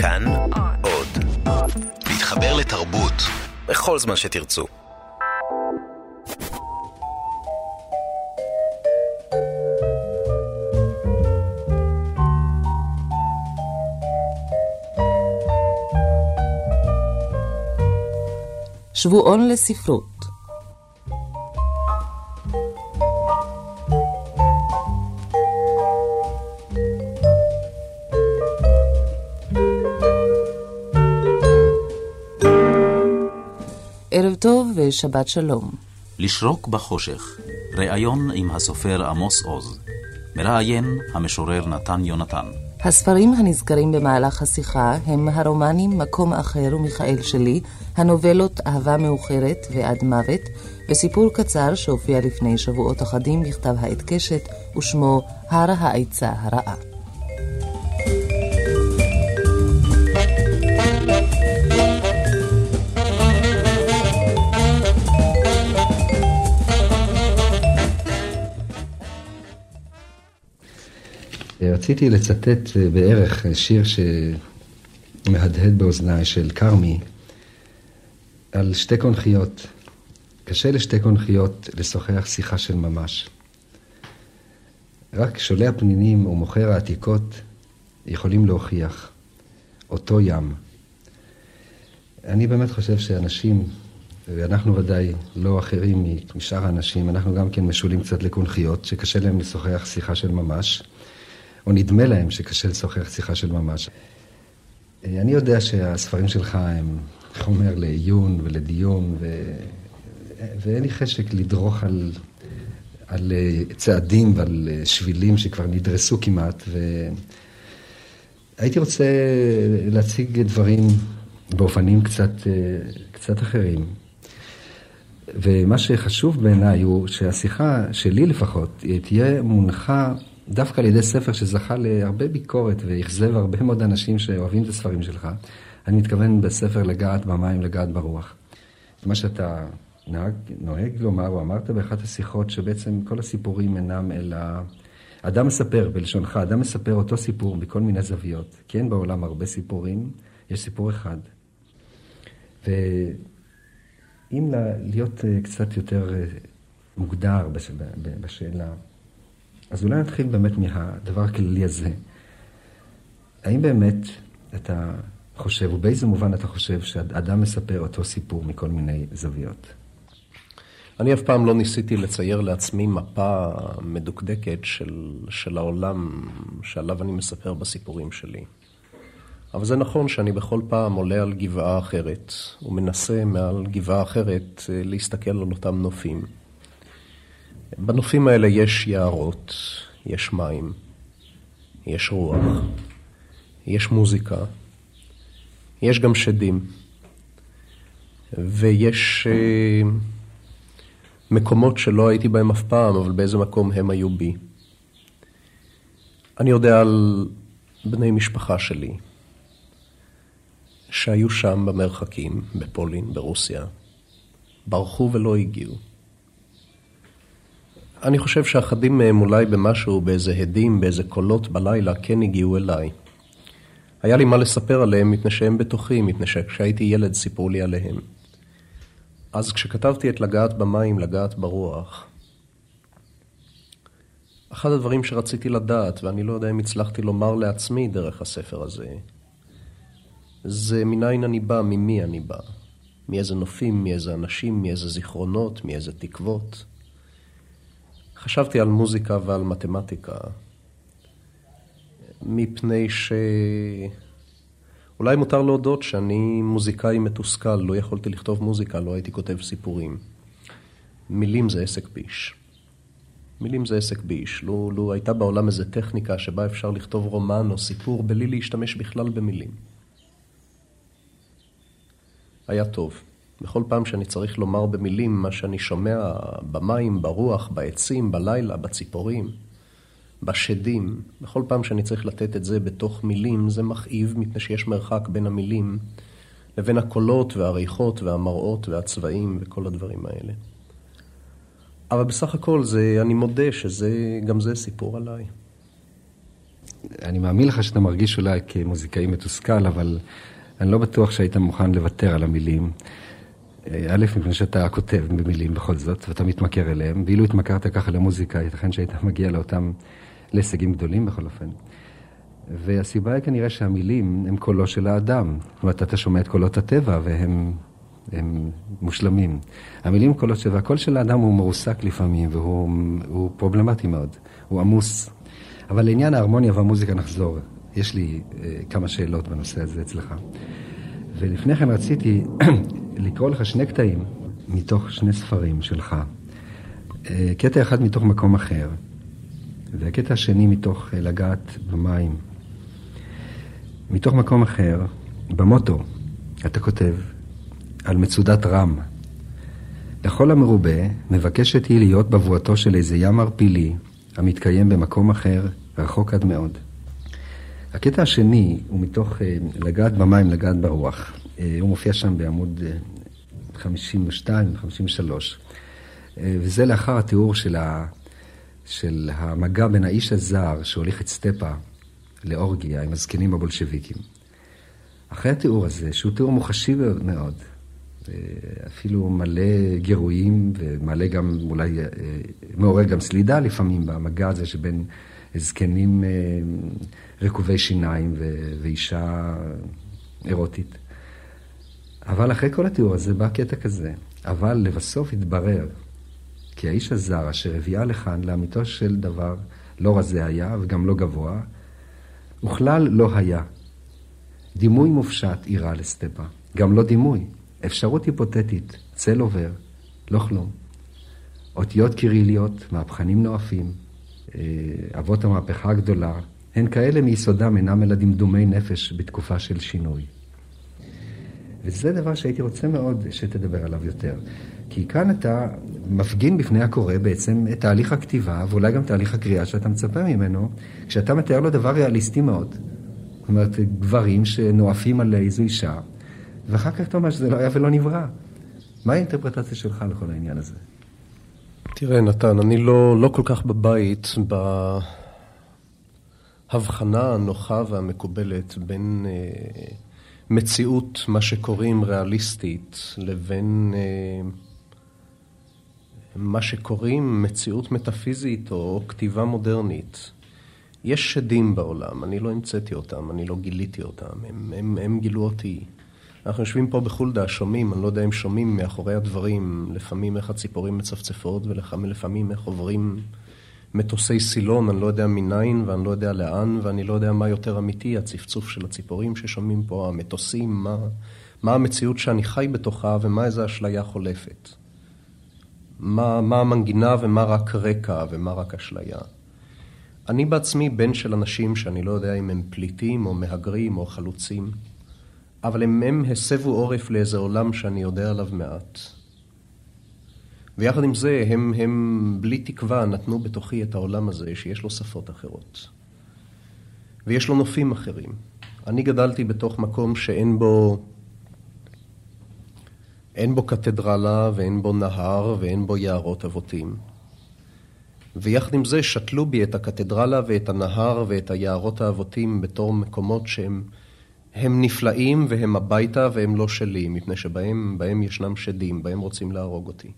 כאן עוד. להתחבר לתרבות בכל זמן שתרצו. שבועון לספרות ושבת שלום. לשרוק בחושך, ראיון עם הסופר עמוס עוז. מראיין המשורר נתן יונתן. הספרים הנזכרים במהלך השיחה הם הרומנים מקום אחר ומיכאל שלי, הנובלות אהבה מאוחרת ועד מוות, וסיפור קצר שהופיע לפני שבועות אחדים בכתב העת קשת, ושמו הר העצה הרעה. רציתי לצטט בערך שיר שמהדהד באוזניי של כרמי על שתי קונכיות. קשה לשתי קונכיות לשוחח שיחה של ממש. רק שולי הפנינים ומוכר העתיקות יכולים להוכיח אותו ים. אני באמת חושב שאנשים, ואנחנו ודאי לא אחרים משאר האנשים, אנחנו גם כן משולים קצת לקונכיות, שקשה להם לשוחח שיחה של ממש. או נדמה להם שקשה לשוחח שיחה של ממש. אני יודע שהספרים שלך הם חומר לעיון ולדיון, ו... ואין לי חשק לדרוך על, על צעדים ועל שבילים שכבר נדרסו כמעט, והייתי רוצה להציג דברים באופנים קצת, קצת אחרים. ומה שחשוב בעיניי הוא שהשיחה שלי לפחות תהיה מונחה דווקא על ידי ספר שזכה להרבה ביקורת ואכזב הרבה מאוד אנשים שאוהבים את הספרים שלך. אני מתכוון בספר לגעת במים, לגעת ברוח. מה שאתה נהג, נוהג לומר, או אמרת באחת השיחות, שבעצם כל הסיפורים אינם אלא... אדם מספר, בלשונך, אדם מספר אותו סיפור בכל מיני זוויות. כי אין בעולם הרבה סיפורים, יש סיפור אחד. ואם להיות קצת יותר מוגדר בשאלה, אז אולי נתחיל באמת מהדבר הכללי הזה. האם באמת אתה חושב, ובאיזה מובן אתה חושב שאדם מספר אותו סיפור מכל מיני זוויות? אני אף פעם לא ניסיתי לצייר לעצמי מפה מדוקדקת של, של העולם שעליו אני מספר בסיפורים שלי. אבל זה נכון שאני בכל פעם עולה על גבעה אחרת, ומנסה מעל גבעה אחרת להסתכל על אותם נופים. בנופים האלה יש יערות, יש מים, יש רוח, יש מוזיקה, יש גם שדים, ויש uh, מקומות שלא הייתי בהם אף פעם, אבל באיזה מקום הם היו בי. אני יודע על בני משפחה שלי, שהיו שם במרחקים, בפולין, ברוסיה, ברחו ולא הגיעו. אני חושב שאחדים מהם אולי במשהו, באיזה הדים, באיזה קולות בלילה, כן הגיעו אליי. היה לי מה לספר עליהם מפני שהם בתוכי, מפני שכשהייתי ילד סיפרו לי עליהם. אז כשכתבתי את לגעת במים, לגעת ברוח, אחד הדברים שרציתי לדעת, ואני לא יודע אם הצלחתי לומר לעצמי דרך הספר הזה, זה מניין אני בא, ממי אני בא. מאיזה נופים, מאיזה אנשים, מאיזה זיכרונות, מאיזה תקוות. חשבתי על מוזיקה ועל מתמטיקה, מפני ש... אולי מותר להודות שאני מוזיקאי מתוסכל, לא יכולתי לכתוב מוזיקה, לא הייתי כותב סיפורים. מילים זה עסק ביש. מילים זה עסק ביש. לו, לו הייתה בעולם איזו טכניקה שבה אפשר לכתוב רומן או סיפור בלי להשתמש בכלל במילים. היה טוב. בכל פעם שאני צריך לומר במילים מה שאני שומע במים, ברוח, בעצים, בלילה, בציפורים, בשדים, בכל פעם שאני צריך לתת את זה בתוך מילים, זה מכאיב מפני שיש מרחק בין המילים לבין הקולות והריחות והמראות והצבעים וכל הדברים האלה. אבל בסך הכל זה, אני מודה שזה, גם זה סיפור עליי. אני מאמין לך שאתה מרגיש אולי כמוזיקאי מתוסכל, אבל אני לא בטוח שהיית מוכן לוותר על המילים. אה, א', מפני שאתה כותב במילים בכל זאת, ואתה מתמכר אליהם, ואילו התמכרת ככה למוזיקה, ייתכן שהיית מגיע לאותם, להישגים גדולים בכל אופן. והסיבה היא כנראה שהמילים הם קולו של האדם. זאת אומרת, אתה שומע את קולות הטבע והם הם מושלמים. המילים קולות של... והקול של האדם הוא מרוסק לפעמים, והוא פרובלמטי מאוד. הוא עמוס. אבל לעניין ההרמוניה והמוזיקה נחזור. יש לי uh, כמה שאלות בנושא הזה אצלך. ולפני כן רציתי לקרוא לך שני קטעים מתוך שני ספרים שלך. Uh, קטע אחד מתוך מקום אחר, והקטע השני מתוך uh, לגעת במים. מתוך מקום אחר, במוטו, אתה כותב על מצודת רם. לכל המרובה מבקשת היא להיות בבואתו של איזה ים ערפילי המתקיים במקום אחר, רחוק עד מאוד. הקטע השני הוא מתוך אה, לגעת במים, לגעת ברוח. אה, הוא מופיע שם בעמוד 52, אה, 53. וזה לאחר התיאור של, ה, של המגע בין האיש הזר שהוליך את סטפה לאורגיה עם הזקנים הבולשביקים. אחרי התיאור הזה, שהוא תיאור מוחשי מאוד, אפילו מלא גירויים ומלא גם, אולי מעורר גם סלידה לפעמים במגע הזה שבין זקנים רקובי שיניים ואישה אירוטית. אבל אחרי כל התיאור הזה בא קטע כזה. אבל לבסוף התברר כי האיש הזר אשר הביאה לכאן לאמיתו של דבר לא רזה היה וגם לא גבוה, וכלל לא היה. דימוי מופשט אירע לסטפה. גם לא דימוי, אפשרות היפותטית, צל עובר, לא כלום. אותיות קיריליות, מהפכנים נואפים, אה, אבות המהפכה הגדולה, הן כאלה מיסודם אינם אלא דמדומי נפש בתקופה של שינוי. וזה דבר שהייתי רוצה מאוד שתדבר עליו יותר. כי כאן אתה מפגין בפני הקורא בעצם את תהליך הכתיבה, ואולי גם תהליך הקריאה שאתה מצפה ממנו, כשאתה מתאר לו דבר ריאליסטי מאוד. זאת אומרת, גברים שנואפים על איזו אישה, ואחר כך אתה אומר שזה לא היה ולא נברא. מה האינטרפרטציה שלך לכל העניין הזה? תראה, נתן, אני לא, לא כל כך בבית ב... ההבחנה הנוחה והמקובלת בין אה, מציאות, מה שקוראים ריאליסטית, לבין אה, מה שקוראים מציאות מטאפיזית או כתיבה מודרנית. יש שדים בעולם, אני לא המצאתי אותם, אני לא גיליתי אותם, הם, הם, הם גילו אותי. אנחנו יושבים פה בחולדה, שומעים, אני לא יודע אם שומעים מאחורי הדברים, לפעמים איך הציפורים מצפצפות ולפעמים איך עוברים מטוסי סילון, אני לא יודע מניין ואני לא יודע לאן ואני לא יודע מה יותר אמיתי, הצפצוף של הציפורים ששומעים פה, המטוסים, מה, מה המציאות שאני חי בתוכה ומה איזה אשליה חולפת. מה, מה המנגינה ומה רק רקע ומה רק אשליה. אני בעצמי בן של אנשים שאני לא יודע אם הם פליטים או מהגרים או חלוצים, אבל הם, הם הסבו עורף לאיזה עולם שאני יודע עליו מעט. ויחד עם זה, הם, הם בלי תקווה נתנו בתוכי את העולם הזה שיש לו שפות אחרות. ויש לו נופים אחרים. אני גדלתי בתוך מקום שאין בו... אין בו קתדרלה ואין בו נהר ואין בו יערות אבותים. ויחד עם זה שתלו בי את הקתדרלה ואת הנהר ואת היערות האבותים בתור מקומות שהם הם נפלאים והם הביתה והם לא שלי, מפני שבהם ישנם שדים, בהם רוצים להרוג אותי.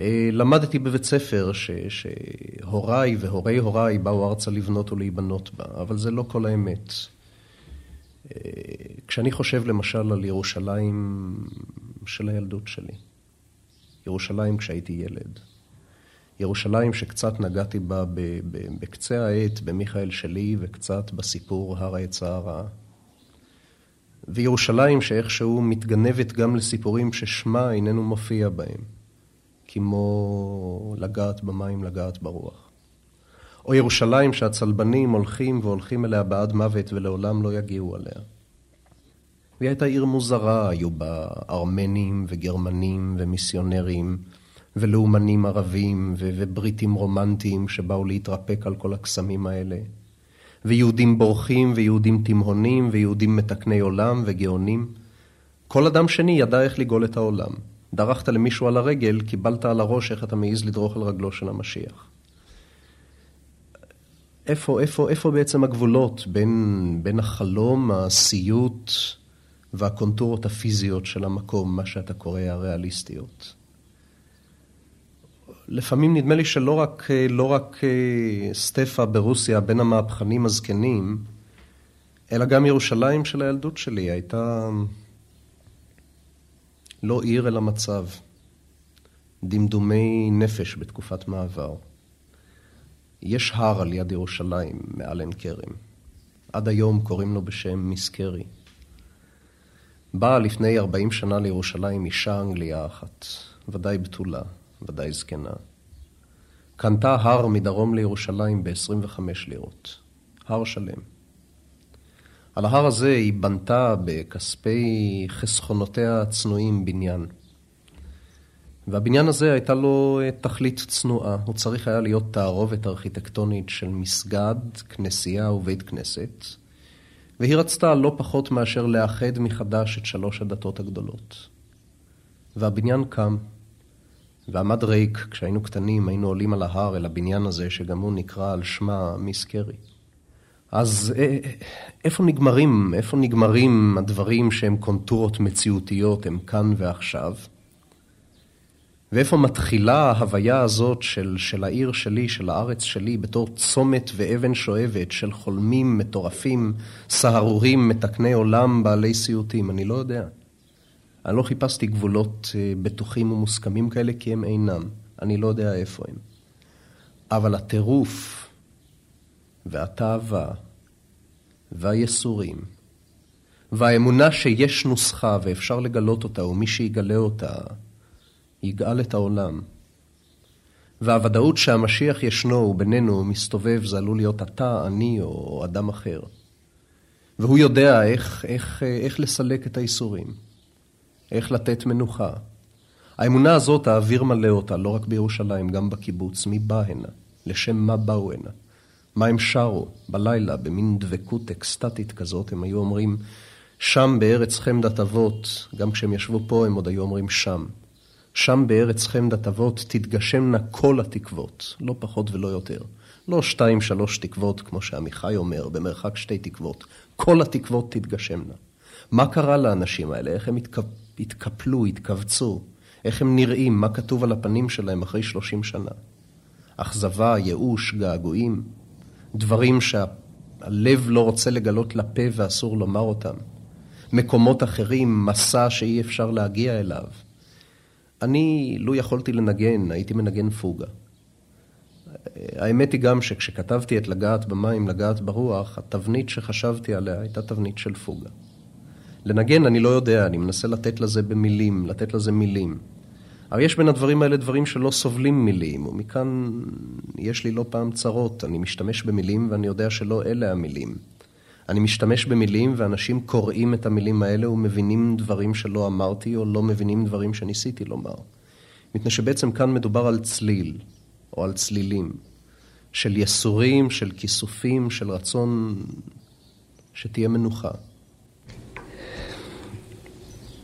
אה, למדתי בבית ספר ש, שהוריי והורי הוריי באו ארצה לבנות ולהיבנות בה, אבל זה לא כל האמת. אה, כשאני חושב למשל על ירושלים של הילדות שלי, ירושלים כשהייתי ילד, ירושלים שקצת נגעתי בה בקצה העט במיכאל שלי וקצת בסיפור הר העץ הרע, וירושלים שאיכשהו מתגנבת גם לסיפורים ששמה איננו מופיע בהם. כמו לגעת במים, לגעת ברוח. או ירושלים שהצלבנים הולכים והולכים אליה בעד מוות ולעולם לא יגיעו עליה. והיא הייתה עיר מוזרה, היו בה ארמנים וגרמנים ומיסיונרים ולאומנים ערבים ו- ובריטים רומנטיים שבאו להתרפק על כל הקסמים האלה. ויהודים בורחים ויהודים תימהונים ויהודים מתקני עולם וגאונים. כל אדם שני ידע איך לגאול את העולם. דרכת למישהו על הרגל, קיבלת על הראש איך אתה מעז לדרוך על רגלו של המשיח. איפה, איפה, איפה בעצם הגבולות בין, בין החלום, הסיוט והקונטורות הפיזיות של המקום, מה שאתה קורא הריאליסטיות? לפעמים נדמה לי שלא רק, לא רק אה, סטפה ברוסיה בין המהפכנים הזקנים, אלא גם ירושלים של הילדות שלי הייתה לא עיר אלא מצב. דמדומי נפש בתקופת מעבר. יש הר על יד ירושלים, מעל עין כרם. עד היום קוראים לו בשם מיסקרי. באה לפני 40 שנה לירושלים אישה אנגליה אחת, ודאי בתולה, ודאי זקנה. קנתה הר מדרום לירושלים ב-25 לירות. הר שלם. על ההר הזה היא בנתה בכספי חסכונותיה הצנועים בניין. והבניין הזה הייתה לו אה, תכלית צנועה. הוא צריך היה להיות תערובת ארכיטקטונית של מסגד, כנסייה ובית כנסת. והיא רצתה לא פחות מאשר לאחד מחדש את שלוש הדתות הגדולות. והבניין קם, ועמד ריק. כשהיינו קטנים היינו עולים על ההר אל הבניין הזה, שגם הוא נקרא על שמה מיס קרי. אז אה, איפה נגמרים, איפה נגמרים הדברים שהם קונטורות מציאותיות, הם כאן ועכשיו? ואיפה מתחילה ההוויה הזאת של, של העיר שלי, של הארץ שלי, בתור צומת ואבן שואבת של חולמים מטורפים, סהרורים, מתקני עולם, בעלי סיוטים? אני לא יודע. אני לא חיפשתי גבולות אה, בטוחים ומוסכמים כאלה, כי הם אינם. אני לא יודע איפה הם. אבל הטירוף והתאווה והייסורים והאמונה שיש נוסחה ואפשר לגלות אותה, ומי שיגלה אותה, יגאל את העולם. והוודאות שהמשיח ישנו ובינינו מסתובב, זה עלול להיות אתה, אני או אדם אחר. והוא יודע איך, איך, איך לסלק את האיסורים, איך לתת מנוחה. האמונה הזאת, האוויר מלא אותה, לא רק בירושלים, גם בקיבוץ. מי בא הנה? לשם מה באו הנה? מה הם שרו בלילה, במין דבקות אקסטטית כזאת, הם היו אומרים, שם בארץ חמדת אבות, גם כשהם ישבו פה הם עוד היו אומרים שם. שם בארץ חמדת אבות תתגשמנה כל התקוות, לא פחות ולא יותר. לא שתיים, שלוש תקוות, כמו שעמיחי אומר, במרחק שתי תקוות. כל התקוות תתגשמנה. מה קרה לאנשים האלה? איך הם התקפ... התקפלו, התכווצו? איך הם נראים? מה כתוב על הפנים שלהם אחרי שלושים שנה? אכזבה, ייאוש, געגועים? דברים שהלב לא רוצה לגלות לפה ואסור לומר אותם. מקומות אחרים, מסע שאי אפשר להגיע אליו. אני, לו יכולתי לנגן, הייתי מנגן פוגה. האמת היא גם שכשכתבתי את לגעת במים, לגעת ברוח, התבנית שחשבתי עליה הייתה תבנית של פוגה. לנגן אני לא יודע, אני מנסה לתת לזה במילים, לתת לזה מילים. אבל יש בין הדברים האלה דברים שלא סובלים מילים, ומכאן יש לי לא פעם צרות. אני משתמש במילים ואני יודע שלא אלה המילים. אני משתמש במילים ואנשים קוראים את המילים האלה ומבינים דברים שלא אמרתי או לא מבינים דברים שניסיתי לומר. מפני שבעצם כאן מדובר על צליל, או על צלילים, של יסורים, של כיסופים, של רצון שתהיה מנוחה.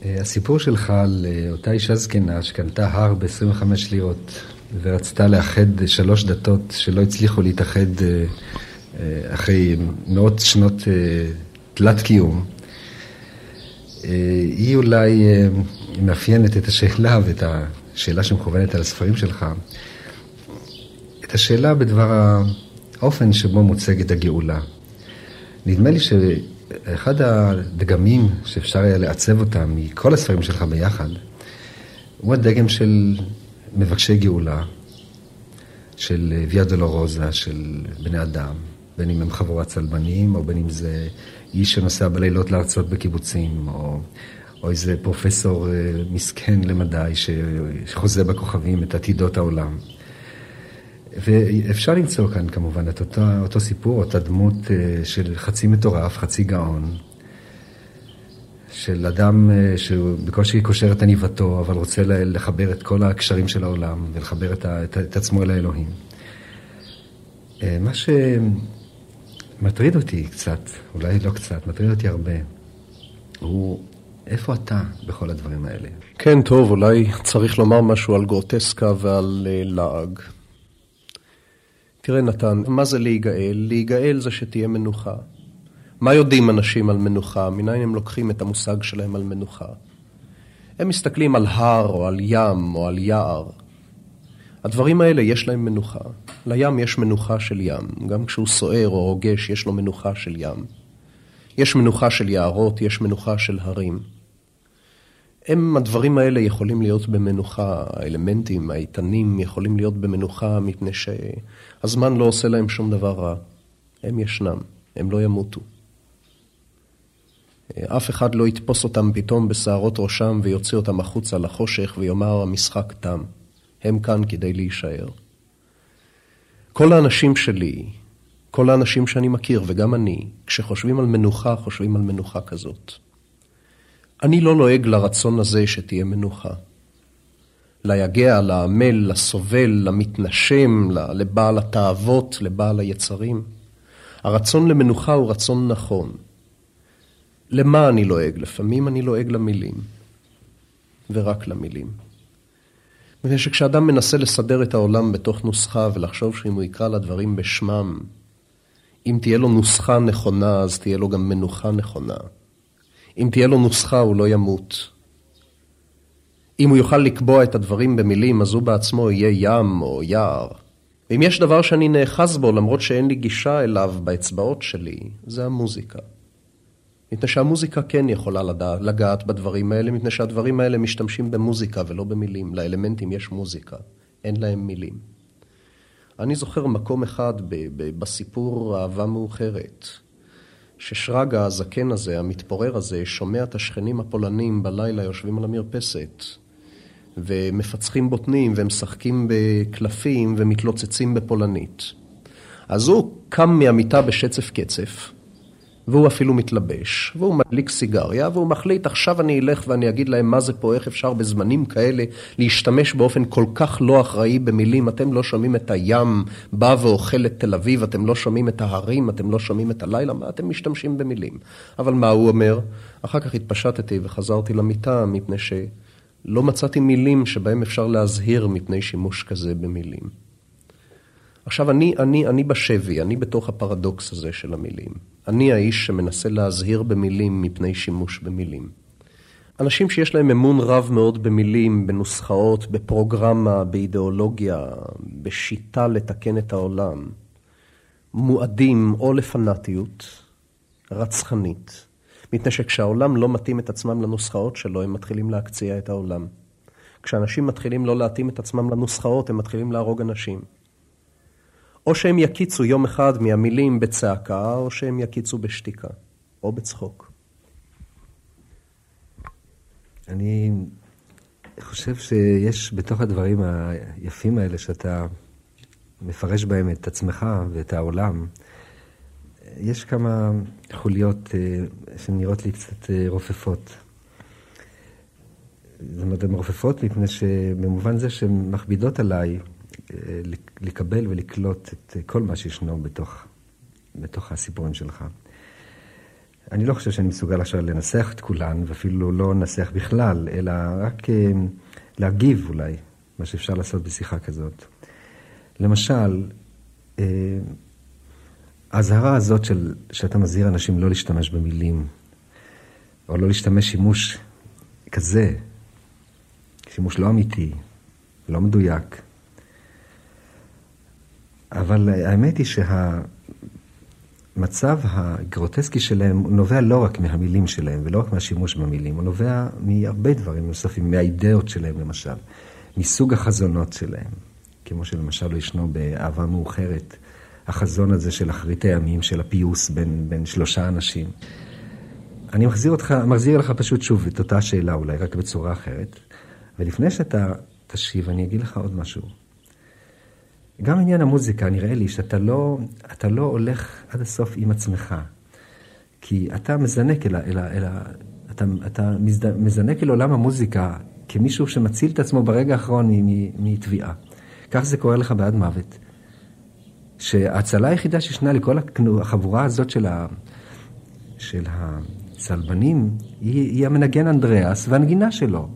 אה, הסיפור שלך על אה, אותה אישה זקנה שקנתה הר ב-25 לירות ורצתה לאחד שלוש דתות שלא הצליחו להתאחד אה, אחרי מאות שנות תלת קיום, היא אולי מאפיינת את השאלה ואת השאלה שמכוונת על הספרים שלך, את השאלה בדבר האופן שבו מוצגת הגאולה. נדמה לי ש... אחד הדגמים שאפשר היה לעצב אותם מכל הספרים שלך ביחד, הוא הדגם של מבקשי גאולה, של ויה דולורוזה, של בני אדם, בין אם הם חבורת צלבנים, או בין אם זה איש שנוסע בלילות להרצות בקיבוצים, או, או איזה פרופסור אה, מסכן למדי שחוזה בכוכבים את עתידות העולם. ואפשר למצוא כאן כמובן את אותו, אותו סיפור, אותה דמות אה, של חצי מטורף, חצי גאון, של אדם אה, שבקושי קושר את עניבתו, אבל רוצה לחבר את כל הקשרים של העולם ולחבר את, את, את עצמו אל האלוהים. אה, מה שמטריד אותי קצת, אולי לא קצת, מטריד אותי הרבה, הוא איפה אתה בכל הדברים האלה? כן, טוב, אולי צריך לומר משהו על גרוטסקה ועל לעג. תראה, נתן, מה זה להיגאל? להיגאל זה שתהיה מנוחה. מה יודעים אנשים על מנוחה? מניין הם לוקחים את המושג שלהם על מנוחה? הם מסתכלים על הר או על ים או על יער. הדברים האלה יש להם מנוחה. לים יש מנוחה של ים. גם כשהוא סוער או רוגש יש לו מנוחה של ים. יש מנוחה של יערות, יש מנוחה של הרים. הם, הדברים האלה יכולים להיות במנוחה, האלמנטים, האיתנים יכולים להיות במנוחה מפני שהזמן לא עושה להם שום דבר רע. הם ישנם, הם לא ימותו. אף אחד לא יתפוס אותם פתאום בשערות ראשם ויוציא אותם החוצה לחושך ויאמר המשחק תם. הם כאן כדי להישאר. כל האנשים שלי, כל האנשים שאני מכיר וגם אני, כשחושבים על מנוחה, חושבים על מנוחה כזאת. אני לא לועג לרצון הזה שתהיה מנוחה. ליגע, לעמל, לסובל, למתנשם, לבעל התאוות, לבעל היצרים. הרצון למנוחה הוא רצון נכון. למה אני לועג? לפעמים אני לועג למילים, ורק למילים. מפני שכשאדם מנסה לסדר את העולם בתוך נוסחה ולחשוב שאם הוא יקרא לדברים בשמם, אם תהיה לו נוסחה נכונה, אז תהיה לו גם מנוחה נכונה. אם תהיה לו נוסחה, הוא לא ימות. אם הוא יוכל לקבוע את הדברים במילים, אז הוא בעצמו יהיה ים או יער. ואם יש דבר שאני נאחז בו, למרות שאין לי גישה אליו באצבעות שלי, זה המוזיקה. מפני שהמוזיקה כן יכולה לדע, לגעת בדברים האלה, מפני שהדברים האלה משתמשים במוזיקה ולא במילים. לאלמנטים יש מוזיקה, אין להם מילים. אני זוכר מקום אחד ב- ב- בסיפור אהבה מאוחרת, ששרגא הזקן הזה, המתפורר הזה, שומע את השכנים הפולנים בלילה יושבים על המרפסת ומפצחים בוטנים ומשחקים בקלפים ומתלוצצים בפולנית. אז הוא קם מהמיטה בשצף קצף, והוא אפילו מתלבש, והוא מדליק סיגריה, והוא מחליט, עכשיו אני אלך ואני אגיד להם מה זה פה, איך אפשר בזמנים כאלה להשתמש באופן כל כך לא אחראי במילים. אתם לא שומעים את הים בא ואוכל את תל אביב, אתם לא שומעים את ההרים, אתם לא שומעים את הלילה, מה אתם משתמשים במילים? אבל מה הוא אומר? אחר כך התפשטתי וחזרתי למיטה, מפני שלא מצאתי מילים שבהם אפשר להזהיר מפני שימוש כזה במילים. עכשיו, אני, אני, אני בשבי, אני בתוך הפרדוקס הזה של המילים. אני האיש שמנסה להזהיר במילים מפני שימוש במילים. אנשים שיש להם אמון רב מאוד במילים, בנוסחאות, בפרוגרמה, באידיאולוגיה, בשיטה לתקן את העולם, מועדים או לפנאטיות רצחנית, מפני שכשהעולם לא מתאים את עצמם לנוסחאות שלו, הם מתחילים להקציע את העולם. כשאנשים מתחילים לא להתאים את עצמם לנוסחאות, הם מתחילים להרוג אנשים. או שהם יקיצו יום אחד מהמילים בצעקה, או שהם יקיצו בשתיקה, או בצחוק. אני חושב שיש בתוך הדברים היפים האלה שאתה מפרש בהם את עצמך ואת העולם, יש כמה חוליות אה, שנראות לי קצת אה, רופפות. זאת אומרת, הן רופפות מפני שבמובן זה שהן מכבידות עליי לקבל ולקלוט את כל מה שישנו בתוך, בתוך הסיפורים שלך. אני לא חושב שאני מסוגל עכשיו לנסח את כולן, ואפילו לא לנסח בכלל, אלא רק אה, להגיב אולי, מה שאפשר לעשות בשיחה כזאת. למשל, אה, האזהרה הזאת של, שאתה מזהיר אנשים לא להשתמש במילים, או לא להשתמש שימוש כזה, שימוש לא אמיתי, לא מדויק, אבל האמת היא שהמצב הגרוטסקי שלהם נובע לא רק מהמילים שלהם ולא רק מהשימוש במילים, הוא נובע מהרבה דברים נוספים, מהאידאות שלהם למשל, מסוג החזונות שלהם, כמו שלמשל ישנו באהבה מאוחרת, החזון הזה של אחרית הימים, של הפיוס בין, בין שלושה אנשים. אני מחזיר אותך, מחזיר לך פשוט שוב את אותה שאלה, אולי רק בצורה אחרת. ולפני שאתה תשיב, אני אגיד לך עוד משהו. גם עניין המוזיקה, נראה לי שאתה לא, אתה לא הולך עד הסוף עם עצמך. כי אתה מזנק אל ה... אל ה, אל ה אתה, אתה מזנק אל עולם המוזיקה כמישהו שמציל את עצמו ברגע האחרון מטביעה. כך זה קורה לך בעד מוות. שההצלה היחידה שישנה לכל החבורה הזאת של, ה, של הצלבנים היא, היא המנגן אנדריאס והנגינה שלו.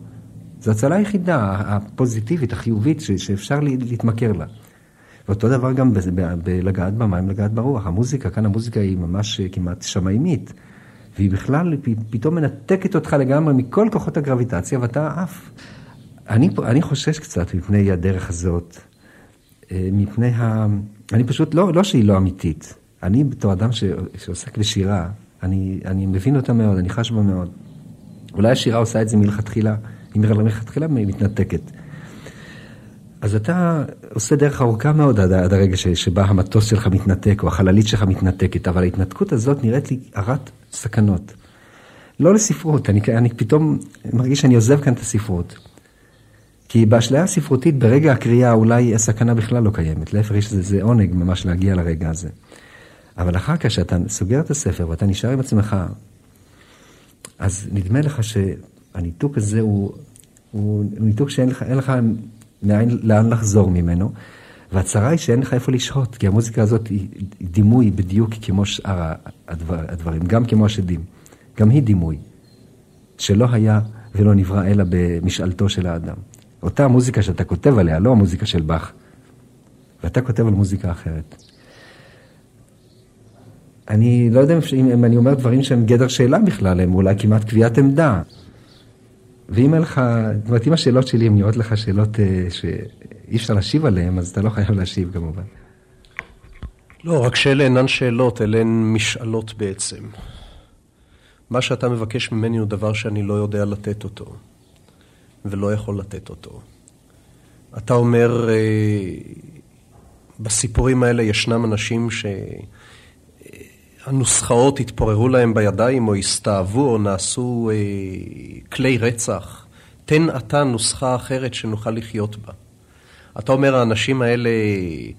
זו הצלה היחידה הפוזיטיבית, החיובית, שאפשר להתמכר לה. ואותו דבר גם בלגעת במים, לגעת ברוח. המוזיקה, כאן המוזיקה היא ממש כמעט שמאימית. והיא בכלל פתאום מנתקת אותך לגמרי מכל כוחות הגרביטציה, ואתה עף. אני, אני חושש קצת מפני הדרך הזאת, אה, מפני ה... אני פשוט, לא, לא שהיא לא אמיתית. אני בתור אדם ש, שעוסק בשירה, אני, אני מבין אותה מאוד, אני חש בה מאוד. אולי השירה עושה את זה מלכתחילה, היא מלכתחילה מתנתקת. אז אתה עושה דרך ארוכה מאוד עד, עד הרגע ש, שבה המטוס שלך מתנתק, או החללית שלך מתנתקת, אבל ההתנתקות הזאת נראית לי הרת סכנות. לא לספרות, אני, אני פתאום מרגיש שאני עוזב כאן את הספרות. כי באשליה הספרותית, ברגע הקריאה אולי הסכנה בכלל לא קיימת. להפך, יש לזה עונג ממש להגיע לרגע הזה. אבל אחר כך, כשאתה סוגר את הספר ואתה נשאר עם עצמך, אז נדמה לך שהניתוק הזה הוא, הוא ניתוק שאין לך, לך מאין, לאן לחזור ממנו, והצרה היא שאין לך איפה לשהות, כי המוזיקה הזאת היא דימוי בדיוק כמו שאר הדבר, הדברים, גם כמו השדים. גם היא דימוי, שלא היה ולא נברא אלא במשאלתו של האדם. אותה המוזיקה שאתה כותב עליה, לא המוזיקה של באך, ואתה כותב על מוזיקה אחרת. אני לא יודע אם, אם אני אומר דברים שהם גדר שאלה בכלל, הם אולי כמעט קביעת עמדה. ואם אין לך, זאת אומרת, אם השאלות שלי הן נראות לך שאלות אה, שאי אפשר להשיב עליהן, אז אתה לא חייב להשיב כמובן. לא, רק שאלה אינן שאלות, אלה הן משאלות בעצם. מה שאתה מבקש ממני הוא דבר שאני לא יודע לתת אותו, ולא יכול לתת אותו. אתה אומר, אה, בסיפורים האלה ישנם אנשים ש... הנוסחאות התפוררו להם בידיים, או הסתאבו, או נעשו אה, כלי רצח. תן אתה נוסחה אחרת שנוכל לחיות בה. אתה אומר, האנשים האלה אה,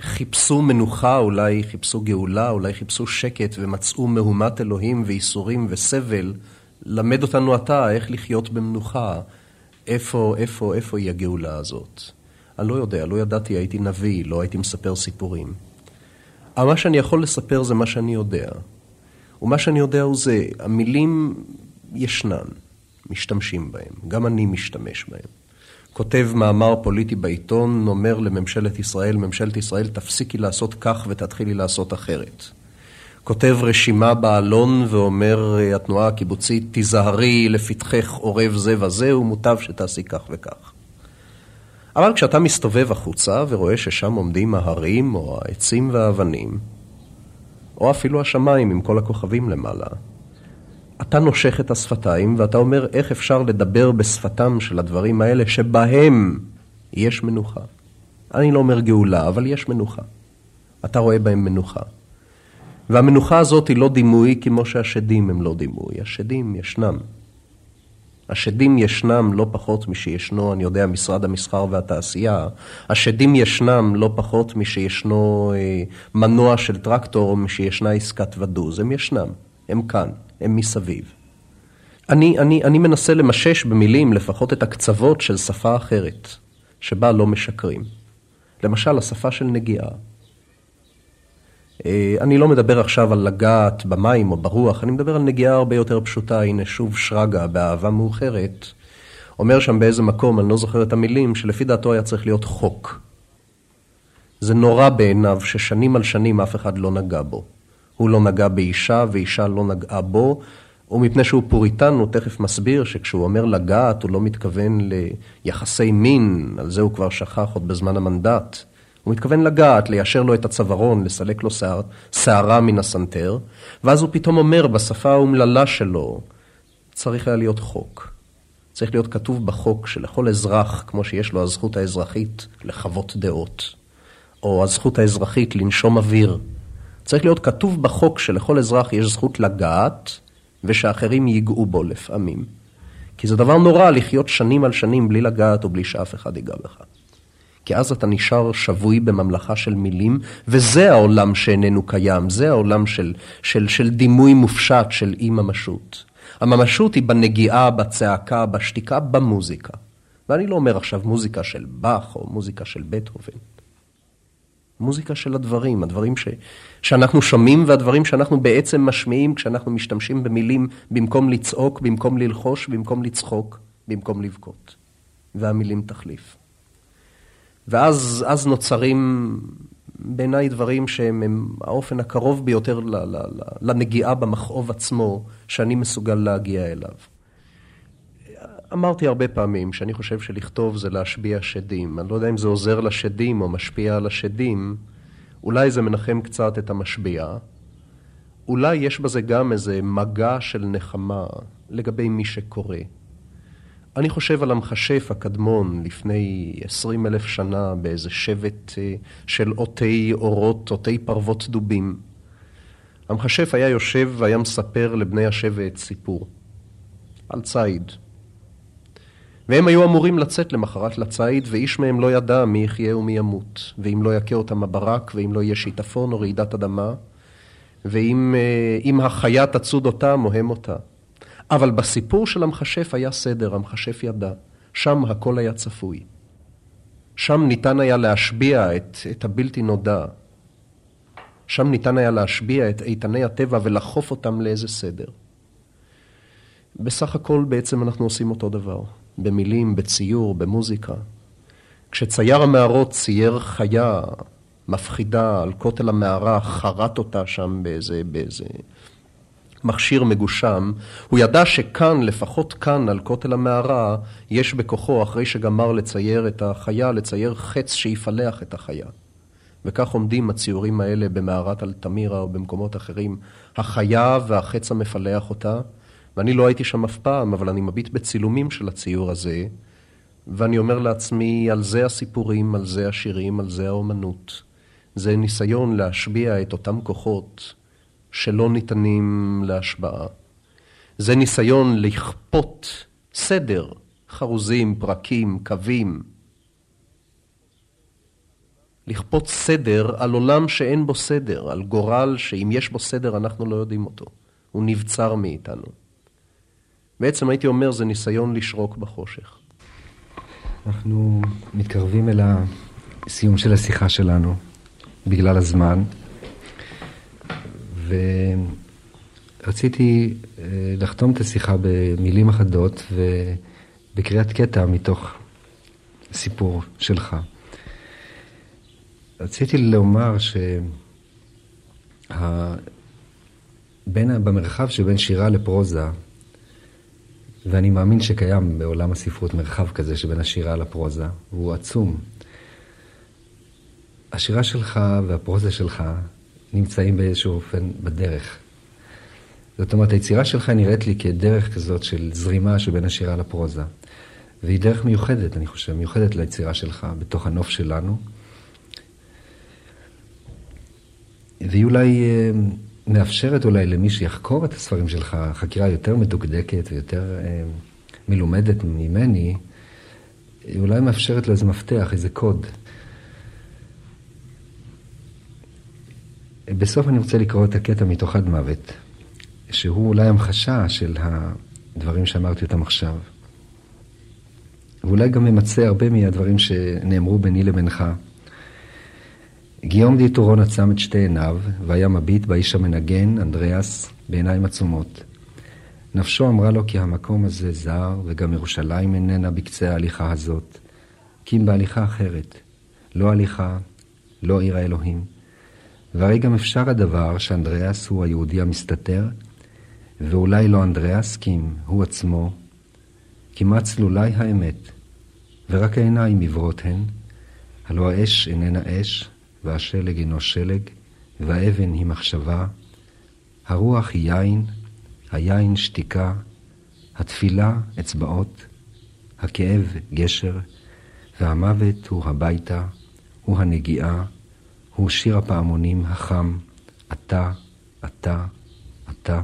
חיפשו מנוחה, אולי חיפשו גאולה, אולי חיפשו שקט, ומצאו מהומת אלוהים וייסורים וסבל. למד אותנו אתה איך לחיות במנוחה. איפה, איפה, איפה היא הגאולה הזאת? אני לא יודע, לא ידעתי, הייתי נביא, לא הייתי מספר סיפורים. אבל מה שאני יכול לספר זה מה שאני יודע. ומה שאני יודע הוא זה, המילים ישנן, משתמשים בהם, גם אני משתמש בהם. כותב מאמר פוליטי בעיתון, אומר לממשלת ישראל, ממשלת ישראל תפסיקי לעשות כך ותתחילי לעשות אחרת. כותב רשימה בעלון ואומר התנועה הקיבוצית, תיזהרי לפתחך עורב זה וזה, ומוטב שתעשי כך וכך. אבל כשאתה מסתובב החוצה ורואה ששם עומדים ההרים או העצים והאבנים, או אפילו השמיים עם כל הכוכבים למעלה, אתה נושך את השפתיים ואתה אומר איך אפשר לדבר בשפתם של הדברים האלה שבהם יש מנוחה. אני לא אומר גאולה, אבל יש מנוחה. אתה רואה בהם מנוחה. והמנוחה הזאת היא לא דימוי כמו שהשדים הם לא דימוי. השדים ישנם. השדים ישנם לא פחות משישנו, אני יודע, משרד המסחר והתעשייה. השדים ישנם לא פחות משישנו אה, מנוע של טרקטור משישנה עסקת ודוז. הם ישנם, הם כאן, הם מסביב. אני, אני, אני מנסה למשש במילים לפחות את הקצוות של שפה אחרת, שבה לא משקרים. למשל, השפה של נגיעה. אה, אני לא מדבר עכשיו על לגעת במים או ברוח, אני מדבר על נגיעה הרבה יותר פשוטה. הנה שוב שרגא באהבה מאוחרת. אומר שם באיזה מקום, אני לא זוכר את המילים, שלפי דעתו היה צריך להיות חוק. זה נורא בעיניו ששנים על שנים אף אחד לא נגע בו. הוא לא נגע באישה ואישה לא נגעה בו, ומפני שהוא פוריטן, הוא תכף מסביר שכשהוא אומר לגעת, הוא לא מתכוון ליחסי מין, על זה הוא כבר שכח עוד בזמן המנדט. הוא מתכוון לגעת, ליישר לו את הצווארון, לסלק לו שער, שערה מן הסנטר, ואז הוא פתאום אומר בשפה האומללה שלו, צריך היה להיות חוק. צריך להיות כתוב בחוק שלכל אזרח, כמו שיש לו הזכות האזרחית לחוות דעות, או הזכות האזרחית לנשום אוויר, צריך להיות כתוב בחוק שלכל אזרח יש זכות לגעת, ושאחרים ייגעו בו לפעמים. כי זה דבר נורא לחיות שנים על שנים בלי לגעת או בלי שאף אחד ייגע בך. כי אז אתה נשאר שבוי בממלכה של מילים, וזה העולם שאיננו קיים, זה העולם של, של, של דימוי מופשט של אי ממשות. הממשות היא בנגיעה, בצעקה, בשתיקה, במוזיקה. ואני לא אומר עכשיו מוזיקה של באך או מוזיקה של בטהובן. מוזיקה של הדברים, הדברים ש, שאנחנו שומעים והדברים שאנחנו בעצם משמיעים כשאנחנו משתמשים במילים במקום לצעוק, במקום ללחוש, במקום לצחוק, במקום לבכות. והמילים תחליף. ואז אז נוצרים בעיניי דברים שהם הם האופן הקרוב ביותר לנגיעה במכאוב עצמו, שאני מסוגל להגיע אליו. אמרתי הרבה פעמים שאני חושב שלכתוב זה להשביע שדים. אני לא יודע אם זה עוזר לשדים או משפיע על השדים. אולי זה מנחם קצת את המשביע. אולי יש בזה גם איזה מגע של נחמה לגבי מי שקורא. אני חושב על המכשף הקדמון לפני עשרים אלף שנה באיזה שבט אה, של עוטי אורות, עוטי פרוות דובים. המכשף היה יושב והיה מספר לבני השבט סיפור על ציד. והם היו אמורים לצאת למחרת לציד, ואיש מהם לא ידע מי יחיה ומי ימות, ואם לא יכה אותם הברק, ואם לא יהיה שיטפון או רעידת אדמה, ואם אה, החיה תצוד אותם או הם אותה. אבל בסיפור של המכשף היה סדר, המכשף ידע. שם הכל היה צפוי. שם ניתן היה להשביע את, את הבלתי נודע. שם ניתן היה להשביע את איתני הטבע ולחוף אותם לאיזה סדר. בסך הכל בעצם אנחנו עושים אותו דבר. במילים, בציור, במוזיקה. כשצייר המערות צייר חיה מפחידה על כותל המערה, חרט אותה שם באיזה, באיזה מכשיר מגושם, הוא ידע שכאן, לפחות כאן, על כותל המערה, יש בכוחו, אחרי שגמר לצייר את החיה, לצייר חץ שיפלח את החיה. וכך עומדים הציורים האלה במערת אלתמירה או במקומות אחרים, החיה והחץ המפלח אותה, ואני לא הייתי שם אף פעם, אבל אני מביט בצילומים של הציור הזה, ואני אומר לעצמי, על זה הסיפורים, על זה השירים, על זה האומנות. זה ניסיון להשביע את אותם כוחות שלא ניתנים להשבעה. זה ניסיון לכפות סדר, חרוזים, פרקים, קווים. לכפות סדר על עולם שאין בו סדר, על גורל שאם יש בו סדר אנחנו לא יודעים אותו. הוא נבצר מאיתנו. בעצם הייתי אומר זה ניסיון לשרוק בחושך. אנחנו מתקרבים אל הסיום של השיחה שלנו, בגלל הזמן, ורציתי אה, לחתום את השיחה במילים אחדות ובקריאת קטע מתוך סיפור שלך. רציתי לומר שבמרחב שבין שירה לפרוזה, ואני מאמין שקיים בעולם הספרות מרחב כזה שבין השירה לפרוזה, והוא עצום. השירה שלך והפרוזה שלך נמצאים באיזשהו אופן בדרך. זאת אומרת, היצירה שלך נראית לי כדרך כזאת של זרימה שבין השירה לפרוזה. והיא דרך מיוחדת, אני חושב, מיוחדת ליצירה שלך בתוך הנוף שלנו. והיא אולי אה, מאפשרת אולי למי שיחקור את הספרים שלך חקירה יותר מדוקדקת ויותר אה, מלומדת ממני, היא אולי מאפשרת לו איזה מפתח, איזה קוד. בסוף אני רוצה לקרוא את הקטע מתוך עד מוות, שהוא אולי המחשה של הדברים שאמרתי אותם עכשיו. ואולי גם ממצה הרבה מהדברים שנאמרו ביני לבינך. גיום דיטורון עצם את שתי עיניו, והיה מביט באיש המנגן, אנדריאס, בעיניים עצומות. נפשו אמרה לו כי המקום הזה זר, וגם ירושלים איננה בקצה ההליכה הזאת, כי אם בהליכה אחרת, לא הליכה, לא עיר האלוהים. והרי גם אפשר הדבר שאנדריאס הוא היהודי המסתתר, ואולי לא אנדריאס, כי אם הוא עצמו, כמעט צלולי האמת, ורק העיניים עיוורות הן, הלא האש איננה אש, והשלג אינו שלג, והאבן היא מחשבה, הרוח היא יין, היין שתיקה, התפילה אצבעות, הכאב גשר, והמוות הוא הביתה, הוא הנגיעה, הוא שיר הפעמונים החם, אתה, אתה, אתה.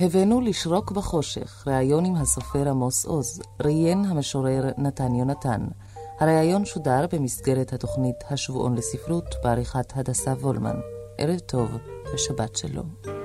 הבאנו לשרוק בחושך, ראיון עם הסופר עמוס עוז, ראיין המשורר נתן יונתן. הראיון שודר במסגרת התוכנית השבועון לספרות בעריכת הדסה וולמן. ערב טוב ושבת שלום.